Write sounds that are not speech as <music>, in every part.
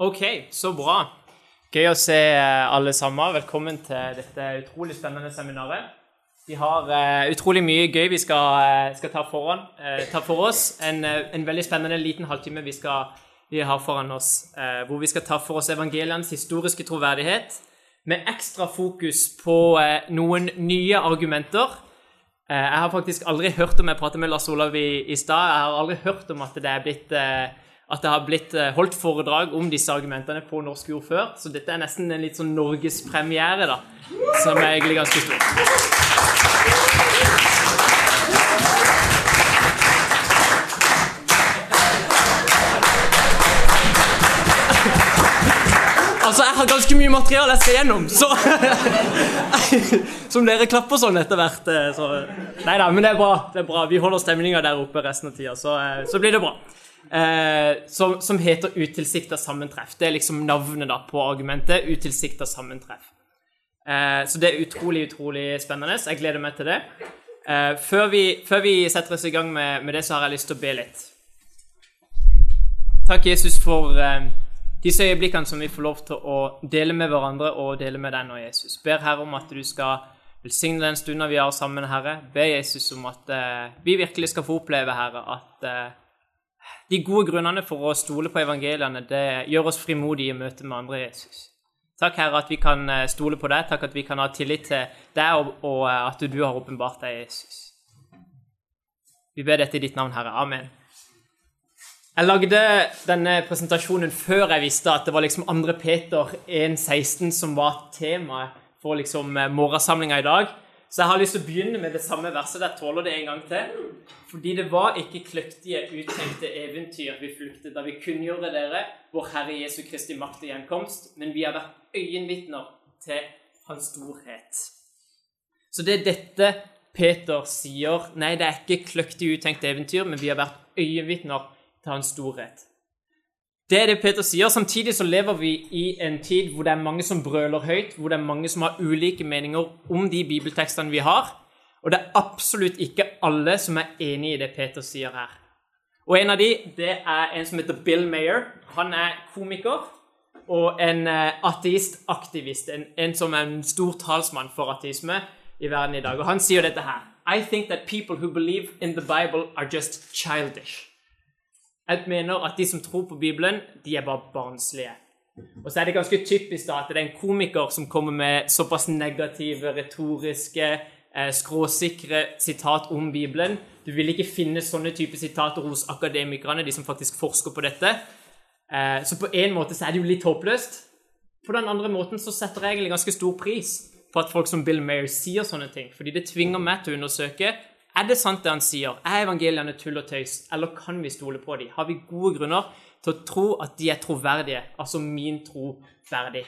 Ok, så bra. Gøy å se eh, alle sammen. Velkommen til dette utrolig spennende seminaret. Vi har uh, utrolig mye gøy vi skal, uh, skal ta, foran, uh, ta, for oss. En, en, veldig spennende liten halvtime vi, skal, vi har foran oss, hvor vi skal ta for oss evangelienes historiske troverdighet, med ekstra fokus på noen nye argumenter. jeg har faktisk aldri hørt om jeg pratet med Lars Olav i, i stad, jeg har aldri hørt om at det er blitt at det har blitt eh, holdt foredrag om disse argumentene på norsk jord før. Så dette er nesten en litt sånn norgespremiere, da, som er egentlig ganske stor. Altså, jeg har ganske mye materiale jeg skal gjennom, så <laughs> Som dere klapper sånn etter hvert. Eh, så Nei da, men det er bra. det er bra. Vi holder stemninga der oppe resten av tida, så, eh, så blir det bra eh, som, som, heter utilsikta sammentreff. Det er liksom navnet da på argumentet. Utilsikta sammentreff. Eh, så det er utrolig, utrolig spennende. Jeg gleder meg til det. Eh, før, vi, før, vi, setter oss i gang med, med, det, så har jeg lyst til å be litt. Takk, Jesus, for eh, disse øyeblikkene som vi får lov til å dele med hverandre og dele med deg nå, Jesus. Ber Herre om at du skal velsigne den stunden vi har sammen, Herre. Ber Jesus om at eh, vi virkelig skal få oppleve, Herre, at eh, de gode grunnene for å stole på evangeliene det gjør oss frimodige i møte med andre Jesus. Takk, Herre, at vi kan eh, stole på deg. Takk at vi kan ha tillit til deg, og, eh, at du har åpenbart deg, Jesus. Vi ber dette i ditt navn, Herre. Amen. Jeg lagde denne presentasjonen før jeg visste at det var liksom 2. Peter 1,16 som var temaet for liksom eh, morgensamlinga i dag. Så jeg har lyst til å begynne med det samme verset. Jeg tåler det en gang til. Fordi det var ikke kløktige, uttenkte eventyr vi fulgte da vi kunngjorde dere vår Herre Jesu Kristi makt og gjenkomst, men vi har vært øyenvitner til Hans storhet. Så det er dette Peter sier. Nei, det er ikke kløktig, uttenkte eventyr, men vi har vært øyenvitner til Hans storhet. Det er det Peter sier. Samtidig så lever vi i en tid hvor det er mange som brøler høyt, hvor det er mange som har ulike meninger om de bibeltekstene vi har. Og det er absolutt ikke alle som er enig i det Peter sier her. Og en av de, det er en som heter Bill Mayer. Han er komiker og en eh, ateistaktivist. En, en som er en stor talsmann for ateisme i verden i dag. Og han sier dette her. I think that people who believe in the Bible are just childish. Jeg mener at de som tror på Bibelen, de er bare barnslige. Og så er det ganske typisk da at det er en komiker som kommer med såpass negative, retoriske, eh, skråsikre sitat om Bibelen. Du vil ikke finne sånne type sitater hos akademikerne, de som faktisk forsker på dette. Eh, så på en måte så er det jo litt håpløst. På den andre måten så setter jeg egentlig ganske stor pris på at folk som Bill Mayer sier sånne ting, fordi det tvinger meg til å undersøke er det sant det han sier? Er evangeliene tull og tøys, eller kan vi stole på dem? Har vi gode grunner til å tro at de er troverdige, altså min tro verdig?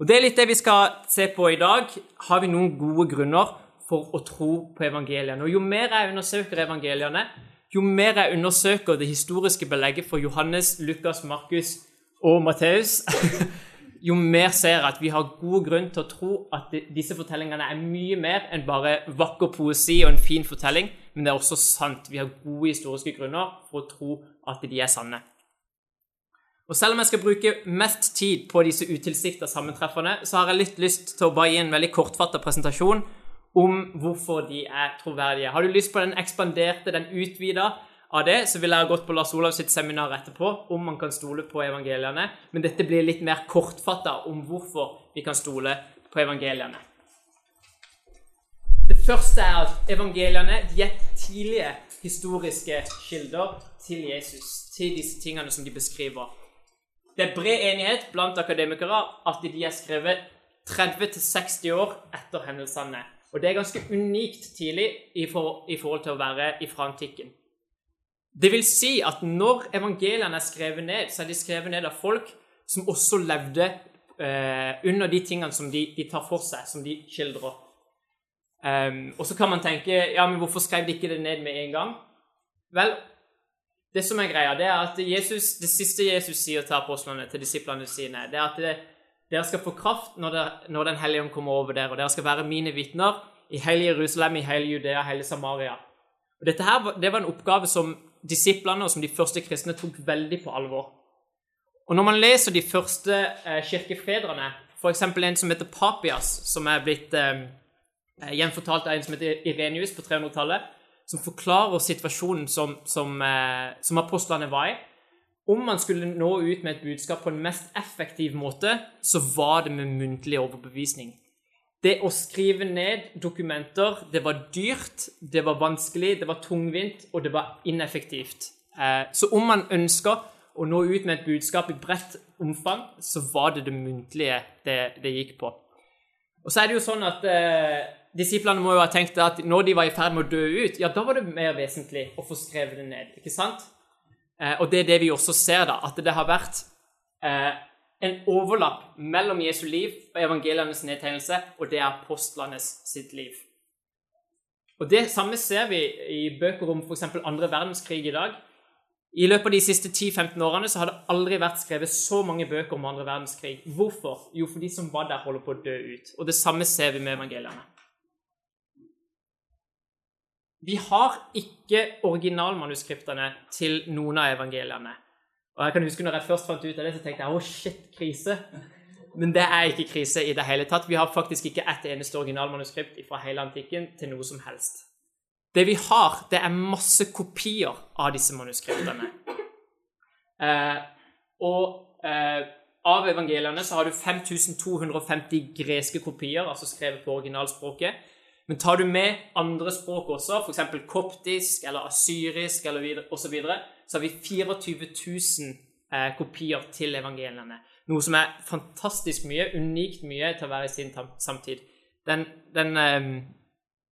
Og Det er litt det vi skal se på i dag. Har vi noen gode grunner for å tro på evangeliene? Og Jo mer jeg undersøker evangeliene, jo mer jeg undersøker det historiske belegget for Johannes, Lukas, Markus og Matteus, <laughs> jo mer ser jeg at vi har god grunn til å tro at disse fortellingene er mye mer enn bare vakker poesi og en fin fortelling, men det er også sant. Vi har gode historiske grunner for å tro at de er sanne. Og Selv om jeg skal bruke mest tid på disse utilsikta sammentreffene, så har jeg litt lyst til å bare gi en veldig kortfatta presentasjon om hvorfor de er troverdige. Har du lyst på den ekspanderte, den utvida, av det så ville jeg gått på Lars Olav sitt seminar etterpå om man kan stole på evangeliene. Men dette blir litt mer kortfatta om hvorfor vi kan stole på evangeliene. Det første er at evangeliene de er tidlige historiske kilder til Jesus. Til disse tingene som de beskriver. Det er bred enighet blant akademikere at de er skrevet 30-60 år etter hendelsene. Og det er ganske unikt tidlig i, for, i forhold til å være i antikken. Det vil si at når evangeliene er skrevet ned, så er de skrevet ned av folk som også levde eh, under de tingene som de, de, tar for seg, som de skildrer. Um, og så kan man tenke ja, men hvorfor skrev de ikke det ned med en gang? Vel, det som er greia, det er at Jesus, det siste Jesus sier til apostlene, til disiplene sine, det er at det, dere skal få kraft når, det, når Den hellige ånd kommer over dere, og dere skal være mine vitner i hele Jerusalem, i hele Judea, hele Samaria. Og dette her, Det var en oppgave som disiplene og som de første kristne tok veldig på alvor. Og når man leser de første eh, kirkefedrene, f.eks. en som heter Papias, som er blitt eh, gjenfortalt av en som heter Irenius på 300-tallet, som forklarer situasjonen som, som, eh, som apostlene var i. Om man skulle nå ut med et budskap på en mest effektiv måte, så var det med muntlig overbevisning. Det å skrive ned dokumenter, det var dyrt, det var vanskelig, det var tungvint, og det var ineffektivt. Eh, så om man ønska å nå ut med et budskap i bredt omfang, så var det det muntlige det, det gikk på. Og så er det jo sånn at eh, Disiplene må jo ha tenkt at når de var i ferd med å dø ut, ja, da var det mer vesentlig å få skrevet det ned. ikke sant? Eh, og det er det vi også ser, da, at det har vært eh, en overlapp mellom Jesu liv og evangelienes nedtegnelse, og det er apostlenes sitt liv. Og Det samme ser vi i bøker om f.eks. andre verdenskrig i dag. I løpet av de siste 10-15 årene så har det aldri vært skrevet så mange bøker om andre verdenskrig. Hvorfor? Jo, for de som var der, holder på å dø ut. Og det samme ser vi med evangeliene. Vi har ikke originalmanuskriptene til noen av evangeliene. Og jeg kan huske når jeg først fant ut av det, så tenkte jeg å, shit, krise. Men det er ikke krise i det hele tatt. Vi har faktisk ikke ett eneste originalmanuskript fra hele antikken til noe som helst. Det vi har, det er masse kopier av disse manuskriptene. Eh, og eh, av evangeliene så har du 5250 greske kopier, altså skrevet på originalspråket. Men tar du med andre språk også, f.eks. koptisk eller asyrisk eller osv., så, videre, så har vi 24 000 eh, kopier til evangeliene. Noe som er fantastisk mye, unikt mye til å være i sin samtid. Den, den eh,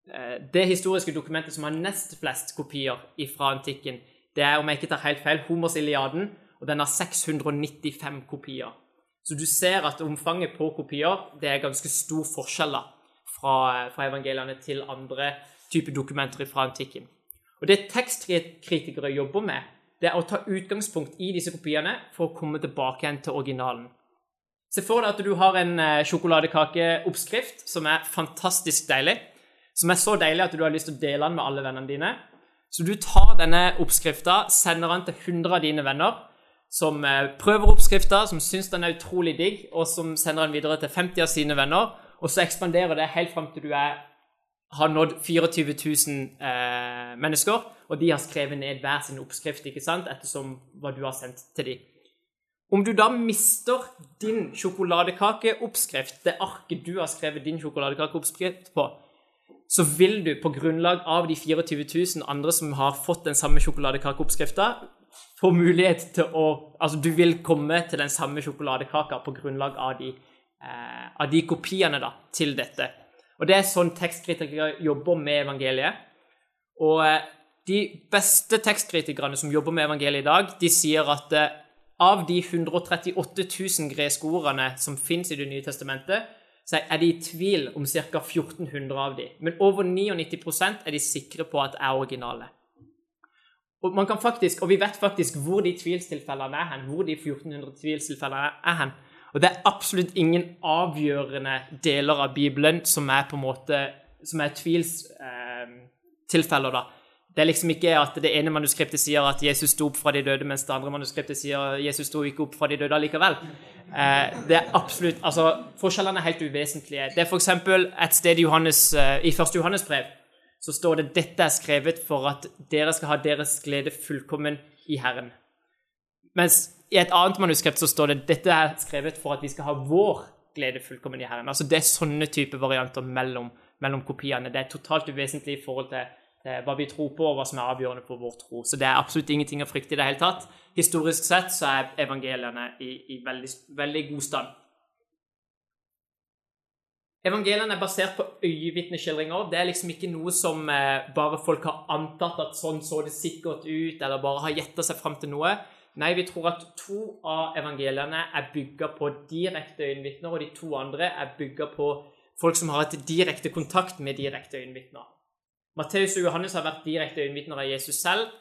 Eh, det historiske dokumentet som har nest flest kopier fra antikken, det er, om jeg ikke tar helt feil, Homers Iliaden, og den har 695 kopier. Så du ser at omfanget på kopier det er ganske stor forskjell fra, fra evangeliene til andre typer dokumenter fra antikken. Og Det tekstkritikere jobber med, det er å ta utgangspunkt i disse kopiene for å komme tilbake igjen til originalen. Se for deg at du har en eh, sjokoladekakeoppskrift som er fantastisk deilig som er så deilig at du har lyst til å dele den med alle vennene dine. Så du tar denne oppskrifta, sender den til 100 av dine venner, som eh, prøver oppskrifta, som syns den er utrolig digg, og som sender den videre til 50 av sine venner. Og så ekspanderer det helt fram til du er, har nådd 24 000 eh, mennesker, og de har skrevet ned hver sin oppskrift ikke sant, ettersom hva du har sendt til dem. Om du da mister din sjokoladekakeoppskrift, det arket du har skrevet din sjokoladekakeoppskrift på, så vil du på grunnlag av de 24 000 andre som har fått den samme sjokoladekakeoppskrifta, få mulighet til å Altså, du vil komme til den samme sjokoladekaka på grunnlag av de, eh, av de kopiene da, til dette. Og det er sånn tekstkritikere jobber med evangeliet. Og eh, de beste tekstkritikerne som jobber med evangeliet i dag, de sier at eh, av de 138 000 greske ordene som fins i Det nye testamentet, så er de i tvil om ca. 1400 av de. Men over 99% er de sikre på at er originale. Og, man kan faktisk, og vi vet faktisk hvor de tvilstilfellene er hen. Hvor de 1400 tvilstilfellene er hen. Og det er absolutt ingen avgjørende deler av Bibelen som er på en måte, som er tvilstilfeller. Eh, da. Det er liksom ikke at det ene manuskriptet sier at Jesus sto opp fra de døde, mens det andre manuskriptet sier at Jesus sto ikke opp fra de døde likevel. Eh, det er absolutt, altså Forskjellene er helt uvesentlige. Det er f.eks. et sted i, Johannes, eh, i 1. Johannes brev så står det dette er skrevet for at dere skal ha deres glede fullkommen i Herren. Mens i et annet manuskript så står det dette er skrevet for at vi skal ha vår glede fullkommen i Herren. Altså Det er sånne type varianter mellom, mellom kopiene. Det er totalt uvesentlig i forhold til hva vi tror på, og hva som er avgjørende for vår tro. Så det er absolutt ingenting å frykte i det hele tatt. Historisk sett så er evangeliene i, i veldig, veldig, god stand. Evangeliene er basert på øyevitneskildringer. Det er liksom ikke noe som eh, bare folk har antatt at sånn så det sikkert ut, eller bare har gjetta seg fram til noe. Nei, vi tror at to av evangeliene er bygga på direkte øyenvitner, og de to andre er bygga på folk som har hatt direkte kontakt med direkte øyenvitner. Matteus og Johannes har vært direkte øyenvitner av Jesus selv,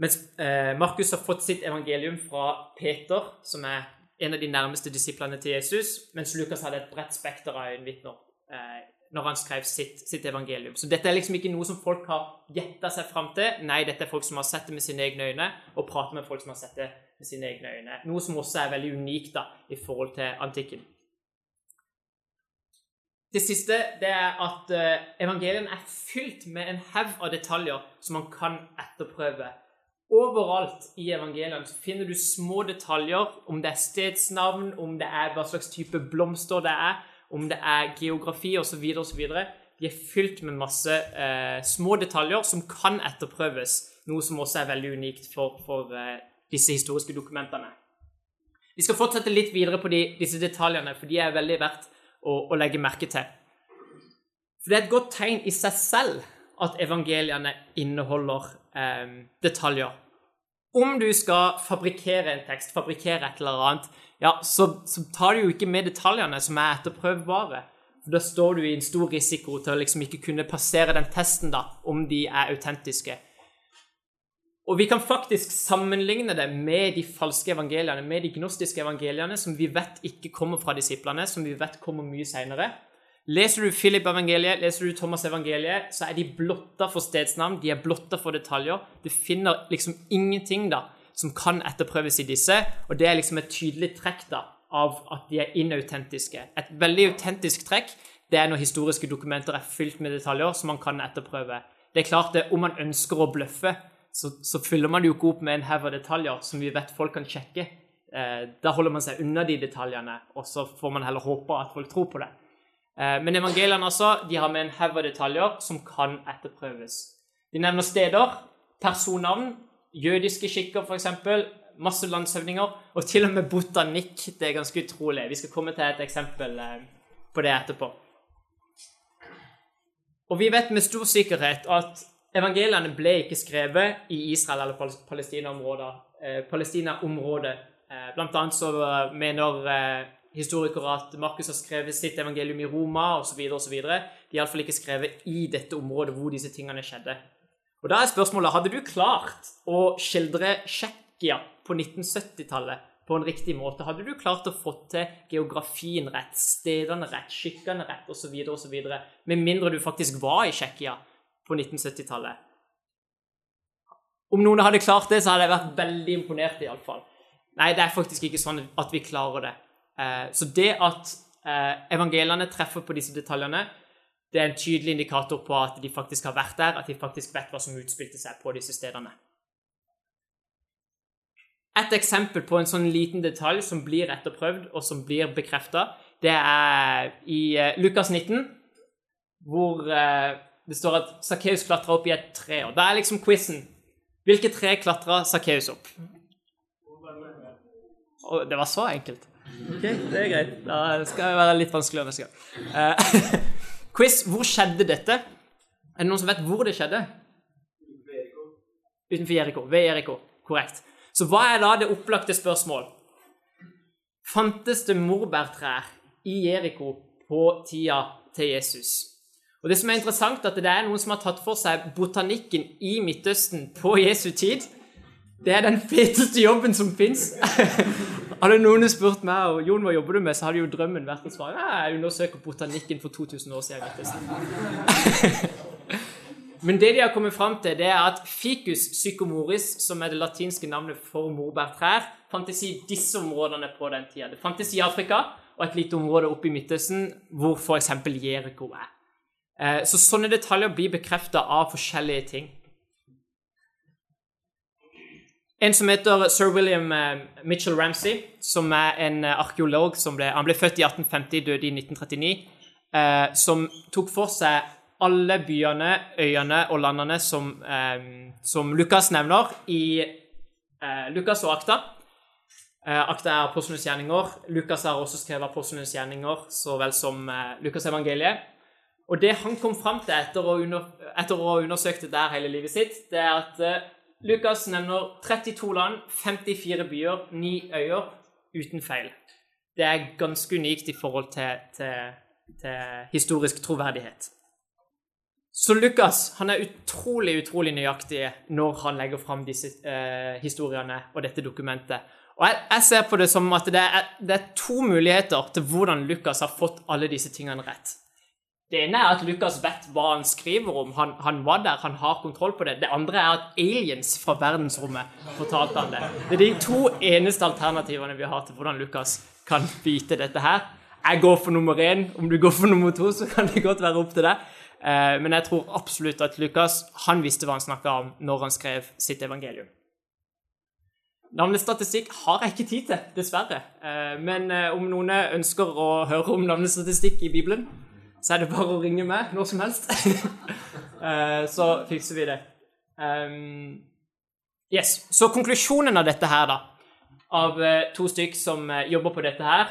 mens eh, Markus har fått sitt evangelium fra Peter, som er en av de nærmeste disiplene til Jesus, mens Lukas hadde et bredt spekter av øyenvitner eh, når han skrev sitt, sitt, evangelium. Så dette er liksom ikke noe som folk har gjetta seg fram til. Nei, dette er folk som har sett det med sine egne øyne, og prater med folk som har sett det med sine egne øyne. Noe som også er veldig unikt da, i forhold til antikken. Det siste det er at uh, evangelien er fylt med en haug av detaljer som man kan etterprøve. Overalt i evangeliene finner du små detaljer, om det er stedsnavn, om det er hva slags type blomster det er, om det er geografi osv. osv. De er fylt med masse uh, små detaljer som kan etterprøves, noe som også er veldig unikt for, for uh, disse historiske dokumentene. Vi skal fortsette litt videre på de, disse detaljene, for de er veldig verdt å, å legge merke til. For det er et godt tegn i seg selv at evangeliene inneholder eh, detaljer. Om du skal fabrikkere en tekst, fabrikkere et eller annet, ja, så, så tar du jo ikke med detaljene som er etterprøvbare. For Da står du i en stor risiko til å liksom ikke kunne passere den testen da, om de er autentiske. Og vi kan faktisk sammenligne det med de falske evangeliene, med de gnostiske evangeliene, som vi vet ikke kommer fra disiplene, som vi vet kommer mye seinere. Leser du Philip-evangeliet, leser du Thomas-evangeliet, så er de blotta for stedsnavn, de er blotta for detaljer. Du finner liksom ingenting da, som kan etterprøves i disse, og det er liksom et tydelig trekk da, av at de er inautentiske. Et veldig autentisk trekk det er når historiske dokumenter er fylt med detaljer som man kan etterprøve. Det er klart det, Om man ønsker å bløffe, så, så, fyller man det jo ikke opp med en haug av detaljer som vi vet folk kan sjekke. Eh, da holder man seg unna de detaljene, og så får man heller håpe at folk tror på det. Eh, men evangeliene altså, de har med en haug av detaljer som kan etterprøves. De nevner steder, personnavn, jødiske skikker f.eks., masse landshøvdinger, og til og med botanikk. Det er ganske utrolig. Vi skal komme til et eksempel eh, på det etterpå. Og vi vet med stor sikkerhet at Evangeliene ble ikke skrevet i Israel eller Palestina-området. Eh, Palestina-området. Eh, blant annet så mener historikere at Markus har skrevet sitt evangelium i Roma osv. osv. De er iallfall ikke skrevet i dette området hvor disse tingene skjedde. Og Da er spørsmålet hadde du klart å skildre Tsjekkia på 1970-tallet på en riktig måte? Hadde du klart å få til geografien rett, stedene rett, skikkene rett osv., osv., med mindre du faktisk var i Tsjekkia? på 1970-tallet. Om noen hadde klart det, så hadde jeg vært veldig imponert, iallfall. Nei, det er faktisk ikke sånn at vi klarer det. Eh, så det at eh, evangeliene treffer på disse detaljene, det er en tydelig indikator på at de faktisk har vært der, at de faktisk vet hva som utspilte seg på disse stedene. Et eksempel på en sånn liten detalj som blir etterprøvd, og som blir bekrefta, det er i eh, Lukas 19, hvor det står at Sakkeus klatra opp i et tre. og Da er liksom quizen Hvilke tre klatra Sakkeus opp? Og det var så enkelt. Ok, det er greit. Da skal det være litt vanskeligere neste <laughs> gang. Quiz. Hvor skjedde dette? Er det noen som vet hvor det skjedde? Utenfor Jeriko. Ved Jeriko. Korrekt. Så hva er da det opplagte spørsmål? Fantes det morbærtrær i Jeriko på tida til Jesus? Og Det som er interessant, er at det er noen som har tatt for seg botanikken i Midtøsten på Jesu tid. Det er den feteste jobben som fins. <laughs> hadde noen spurt meg og Jon, hva jobber du med, så hadde jo drømmen vært å svare jeg undersøker botanikken for 2000 år siden. <laughs> Men det de har kommet fram til, det er at ficus psychomoris, som er det latinske navnet for morbærtrær, fantes i disse områdene på den tida. Det fantes i Afrika og et lite område oppe i Midtøsten hvor f.eks. Jeriko er. Eh, så sånne detaljer blir bekrefta av forskjellige ting. En som heter sir William eh, Mitchell Ramsay, som er en eh, arkeolog som ble, han ble født i 1850, døde i 1939, som tok for seg alle byene, øyene og landene som, som Lukas nevner i Lukas og Akta. Akta er apostlenes gjerninger. Lukas har også skrevet apostlenes gjerninger så vel som Lukas evangeliet. Og det han kom fram til etter å, under, etter å ha undersøkt det der hele livet sitt, det er at Lukas nevner 32 land, 54 byer, 9 øyer uten feil. Det er ganske unikt i forhold til, til, til historisk troverdighet. Så Lukas han er utrolig utrolig nøyaktig når han legger fram disse eh, historiene og dette dokumentet. Og jeg, jeg, ser på det som at det er, det er to muligheter til hvordan Lukas har fått alle disse tingene rett. Det ene er at Lukas vet hva han skriver om. Han, han, var der, han har kontroll på det. Det andre er at aliens fra verdensrommet fortalte han det. Det er de to eneste alternativene vi har til hvordan Lukas kan vite dette her. Jeg går for nummer én. Om du går for nummer to, så kan det godt være opp til deg. Eh, men jeg tror absolutt at Lukas han visste hva han snakka om når han skrev sitt evangelium. Navnestatistikk har jeg ikke tid til, dessverre. Eh, men eh, om noen ønsker å høre om navnestatistikk i Bibelen, så er det bare å ringe meg når som helst. <laughs> så fikser vi det. Yes, Så konklusjonen av dette her, da, av to stykk som jobber på dette her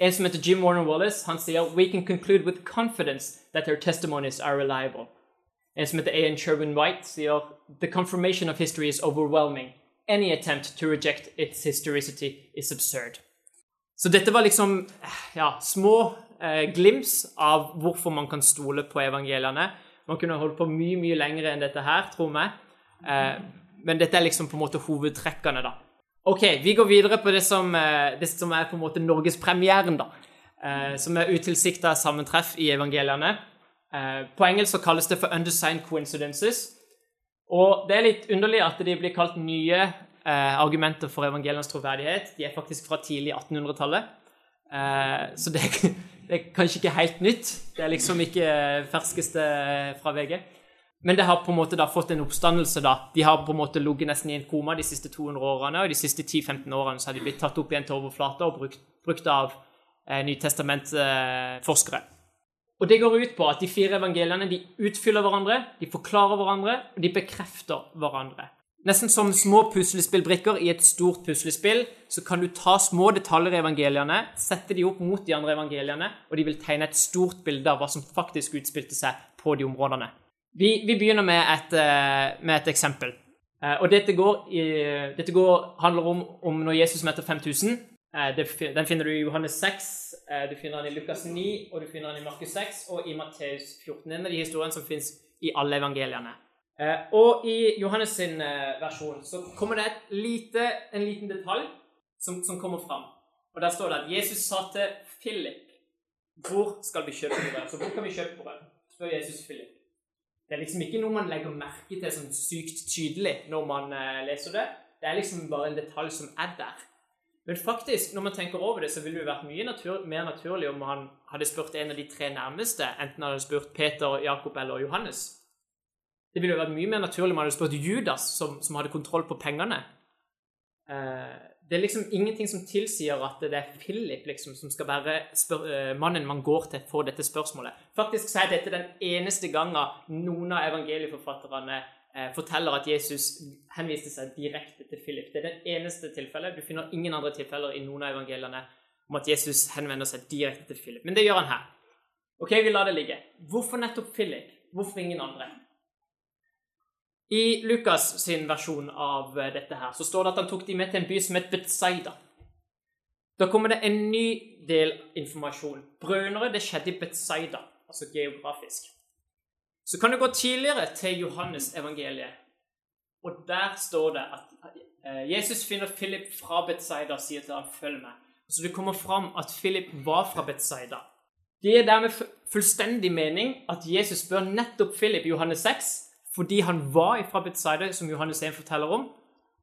En som heter Jim Warner Wallace, han sier «We can conclude with confidence that their testimonies are reliable». En som heter A.N. Sherwin White, sier «The confirmation of history is overwhelming. Any attempt to reject its historicity is absurd». Så dette var liksom ja, små eh, glims av hvorfor man kan stole på evangeliene. Man kunne holdt på mye, mye lenger enn dette her, tror vi. Eh, men dette er liksom på en måte hovedtrekkene, da. Ok, vi går videre på det som, eh, det som er på en måte norgespremieren, da. Eh, som er utilsikta sammentreff i evangeliene. Eh, på engelsk så kalles det for 'undersigned coincidences'. Og det er litt underlig at de blir kalt nye argumenter for evangelienes troverdighet. De er faktisk fra tidlig 1800-tallet. Så det, <laughs> det, er kanskje ikke helt nytt. Det er liksom ikke ferskeste fra VG. Men det har på en måte da fått en oppstandelse. da. De har på en måte ligget nesten i en koma de siste 200 årene, og de siste 10-15 årene så har de blitt tatt opp igjen til overflata og brukt, brukt av eh, Nytestamentforskere. Og Det går ut på at de fire evangeliene de utfyller hverandre, de forklarer hverandre, og de bekrefter hverandre. Nesten som små puslespillbrikker i et stort puslespill så kan du ta små detaljer i evangeliene, sette de opp mot de andre evangeliene, og de vil tegne et stort bilde av hva som faktisk utspilte seg på de områdene. Vi, vi begynner med et, eh, med et, eksempel. Eh, og dette, går dette går, handler om, om, når Jesus møter 5000. Eh, den finner du i Johannes 6, du finner den i Lukas 9, og du finner den i Markus 6 og i Matteus 14. En av de historiene som fins i alle evangeliene. Og i Johannes sin versjon så kommer det lite, en liten detalj som, som kommer fram. Og Der står det at Jesus sa til Philip Hvor skal vi kjøpe brød? Så hvor kan vi kjøpe brød? spør Jesus Philip. Det er liksom ikke noe man legger merke til sånn sykt tydelig når man uh, leser det. Det er liksom bare en detalj som er der. Men faktisk, når man tenker over det, så ville det vært mye natur mer naturlig om han hadde spurt en av de tre nærmeste, enten han hadde spurt Peter, Jakob eller Johannes. Det ville jo vært mye mer naturlig om man hadde spurt Judas, som, som hadde kontroll på pengene. Uh, det er liksom ingenting som tilsier at det er Philip liksom, som skal være uh, mannen man går til for dette spørsmålet. Faktisk så er dette den eneste gangen noen av evangelieforfatterne uh, forteller at Jesus henviste seg direkte til Philip. Det er det eneste tilfellet. Du finner ingen andre tilfeller i noen av evangeliene om at Jesus henvender seg direkte til Philip. Men det gjør han her. Ok, vi lar det ligge. Hvorfor nettopp Philip? Hvorfor ingen andre? I Lukas sin versjon av eh, dette her, så står det at han tok de med til en by som het Betzaida. Da kommer det en ny del informasjon. Brønere, det skjedde i Betzaida, altså geografisk. Så kan du gå tidligere til Johannes evangeliet, og der står det at eh, Jesus finner Philip fra Betzaida og sier til ham 'følg meg'. Så det kommer fram at Philip var fra Betzaida. Det er dermed fullstendig mening at Jesus spør nettopp Philip i Johannes 6 fordi han var fra Betzaida, som Johannes 1 forteller om.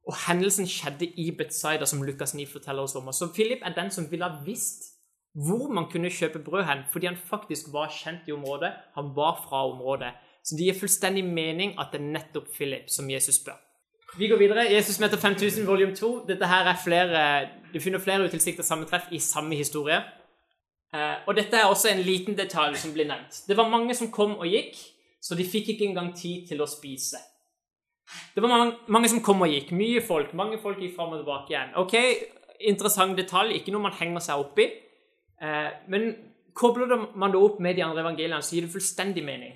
Og hendelsen skjedde i Betzaida, som Lukas 9 forteller oss om. Så Philip er den som ville ha visst hvor man kunne kjøpe brød hen, fordi han faktisk var kjent i området. Han var fra området. Så det gir fullstendig mening at det er nettopp Philip som Jesus spør. Vi går videre. Jesus møter 5000, volume 2. Dette her er flere, Du finner flere utilsikta sammentreff i samme historie. Eh, og dette er også en liten detalj som blir nevnt. Det var mange som kom og gikk så de fikk ikke engang tid til å spise. Det var mange, mange som kom og gikk. Mye folk. Mange folk gikk fram og tilbake igjen. Ok, Interessant detalj, ikke noe man henger seg opp i. Eh, men kobler man det opp med de andre evangeliene, så gir det fullstendig mening.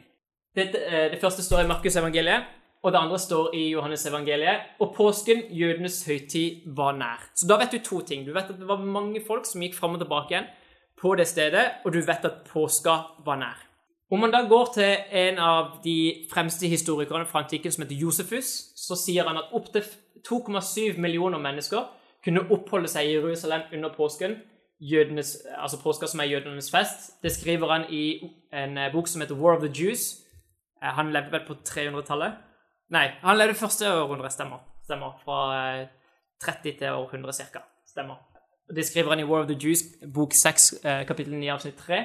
Det, eh, det første står i Markus evangeliet, og det andre står i Johannes evangeliet. Og påsken, jødenes høytid, var nær. Så da vet du to ting. Du vet at det var mange folk som gikk fram og tilbake igjen på det stedet, og du vet at påska var nær. Om man da går til en av de fremste historikerne fra antikken, som heter Josefus, så sier han at opptil 2,7 millioner mennesker kunne oppholde seg i Jerusalem under påsken jødenes, altså påska som er jødenes fest. Det skriver han i en eh, bok som heter War of the Jews. Eh, han levde vel på 300-tallet. Nei, han levde første århundre, stemmer. stemmer. Fra eh, 30 til århundre, 100 ca. Stemmer. Det skriver han i War of the Jews, bok 6, eh, kapittel 9, avsnitt 3.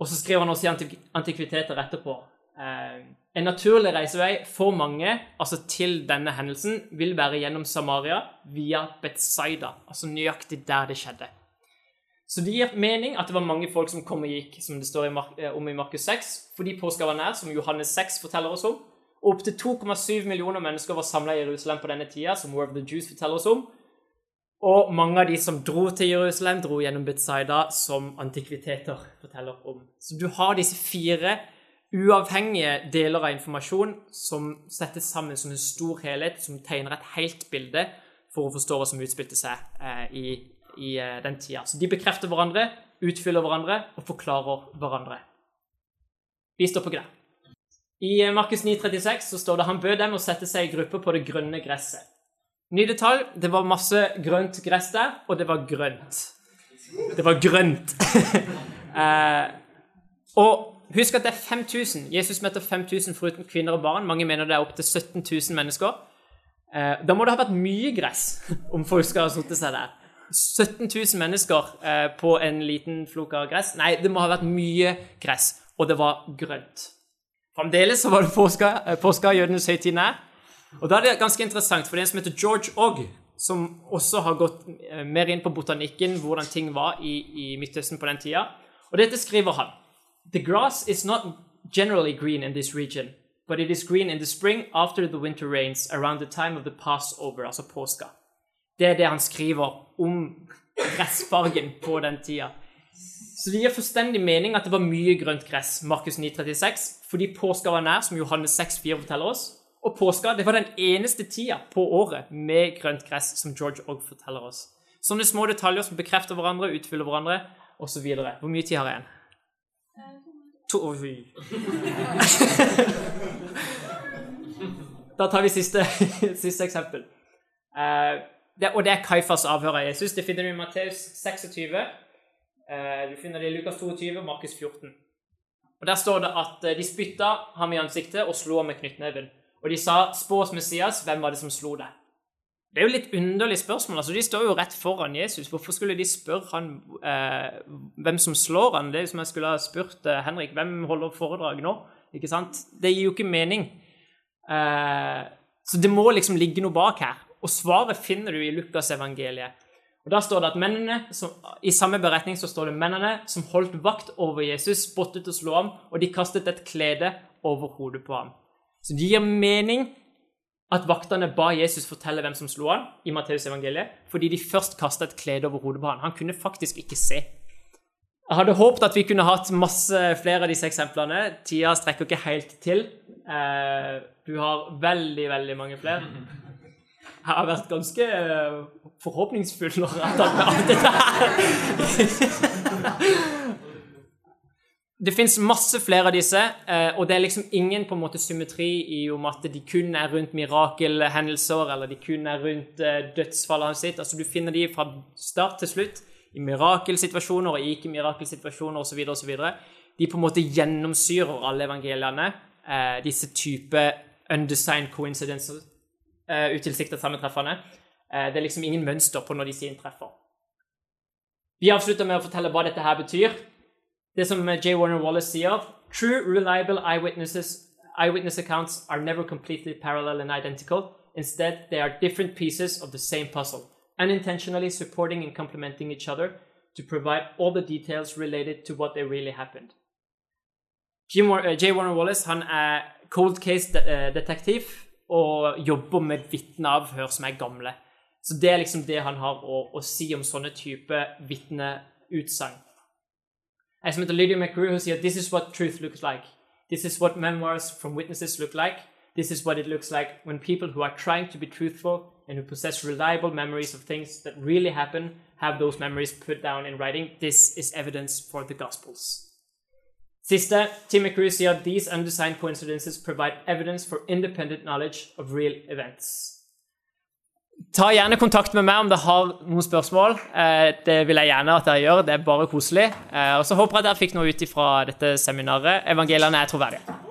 Og så skriver han også i antik Antikviteter etterpå. Eh, en naturlig reisevei for mange altså til denne hendelsen vil være gjennom Samaria via Betzaida, altså nøyaktig der det skjedde. Så det gir mening at det var mange folk som kom og gikk, som det står om i Markus 6, fordi påska var nær, som Johannes 6 forteller oss om. Og opptil 2,7 millioner mennesker var samla i Jerusalem på denne tida, som War of the Jews forteller oss om. Og mange av de som dro til Jerusalem, dro gjennom Betzaida, som antikviteter forteller om. Så du har disse fire uavhengige deler av informasjon som settes sammen som en stor helhet, som tegner et helt bilde for å forstå hva som utspilte seg eh, i, i eh, den tida. Så de bekrefter hverandre, utfyller hverandre og forklarer hverandre. Vi står på grep. I eh, Markus 9,36 så står det han bød dem å sette seg i grupper på det grønne gresset. Ny detalj det var masse grønt gress der, og det var grønt. Det var grønt. <laughs> eh, og Husk at det er 5000. Jesus møter 5000 foruten kvinner og barn. Mange mener det er opptil 17 000 mennesker. Eh, da må det ha vært mye gress <laughs> om folk skal ha sittet seg der. 17 000 mennesker eh, på en liten flok av gress. Nei, det må ha vært mye gress, og det var grønt. Fremdeles så var det påska, eh, påska jødenes høytid nær. Og da er det ganske interessant, for det er en som heter George Ogg, som også har gått eh, mer inn på botanikken, hvordan ting var i, i Midtøsten på den tida. Og dette skriver han. The grass is not generally green in this region, but it is green in the spring after the winter rains around the time of the Passover, altså påska. Det er det han skriver om gressfargen på den tida. Så det gir fullstendig mening at det var mye grønt gress, Markus 9,36, fordi påska var nær, som Johannes 6,4 forteller oss. Og påska det var den eneste tida på året med grønt gress, som George Ogg forteller oss. Sånne små detaljer som bekrefter hverandre, utfyller hverandre, osv. Hvor mye tid har jeg igjen? To Oi. <laughs> da tar vi siste, <laughs> siste eksempel. Uh, det, og det er Kaifas avhør av Jesus. Det finner du i Matteus 26. Uh, eh, du finner det i Lukas 22 og Markus 14. Og Der står det at uh, de spytta ham i ansiktet og slo ham med knyttneven. Og de sa 'Spå oss Messias, hvem var det som slo deg?' Det er jo litt underlig spørsmål. altså De står jo rett foran Jesus. Hvorfor skulle de spørre han eh, hvem som slår han? Det er jo som jeg skulle ha spurt eh, Henrik hvem holder foredrag nå. Ikke sant? Det gir jo ikke mening. Eh, så det må liksom ligge noe bak her. Og svaret finner du i Lukasevangeliet. Og da står det at mennene, som, I samme beretning så står det mennene som holdt vakt over Jesus, spottet og slo ham, og de kastet et klede over hodet på ham. Så det gir mening at vaktene ba Jesus fortelle hvem som slo han i Matteus evangeliet, fordi de først kasta et klede over hodet på han. Han kunne faktisk ikke se. Jeg hadde håpet at vi kunne hatt masse flere av disse eksemplene. Tida strekker ikke helt til. Eh, du har veldig, veldig mange flere. Jeg har vært ganske eh, forhåpningsfull når jeg har tatt med alt dette her. <laughs> Det fins masse flere av disse, eh, og det er liksom ingen på en måte symmetri i om at de kun er rundt mirakelhendelser, eller de kun er rundt eh, dødsfallet sitt. Altså, du finner de fra start til slutt i mirakelsituasjoner og ikke-mirakelsituasjoner osv. osv. De på en måte gjennomsyrer alle evangeliene, eh, disse type undesigned coincidences, utilsiktet sammentreffende. Det er liksom ingen mønster på når disse inntreffer. Vi avslutter med å fortelle hva dette her betyr. Det som J. Warner Wallace sier True, reliable eyewitnesses, eyewitness accounts are never completely parallel and identical. Instead, they are different pieces of the same puzzle, unintentionally supporting and complementing each other to provide all the details related to what they really happened. Jim, uh, J. Warner Wallace han er cold case-detektiv uh, og jobber med vitneavhør som er gamle. Så det er liksom det han har å, å si om sånne type vitneutsagn. Som heter Lydia McGrew, sier this is what truth looks like. This is what memoirs from witnesses look like. This is what it looks like when people who are trying to be truthful and who possess reliable memories of things that really happen have those memories put down in writing. This is evidence for the Gospels. Siste, Tim McGrew sier these undesigned coincidences provide evidence for independent knowledge of real events. Ta gjerne kontakt med meg om dere har noen spørsmål. Eh, det vil jeg gjerne at dere gjør. Det er bare koselig. Eh, og så håper jeg at dere fikk noe ut fra dette seminaret. Evangeliene er troverdige.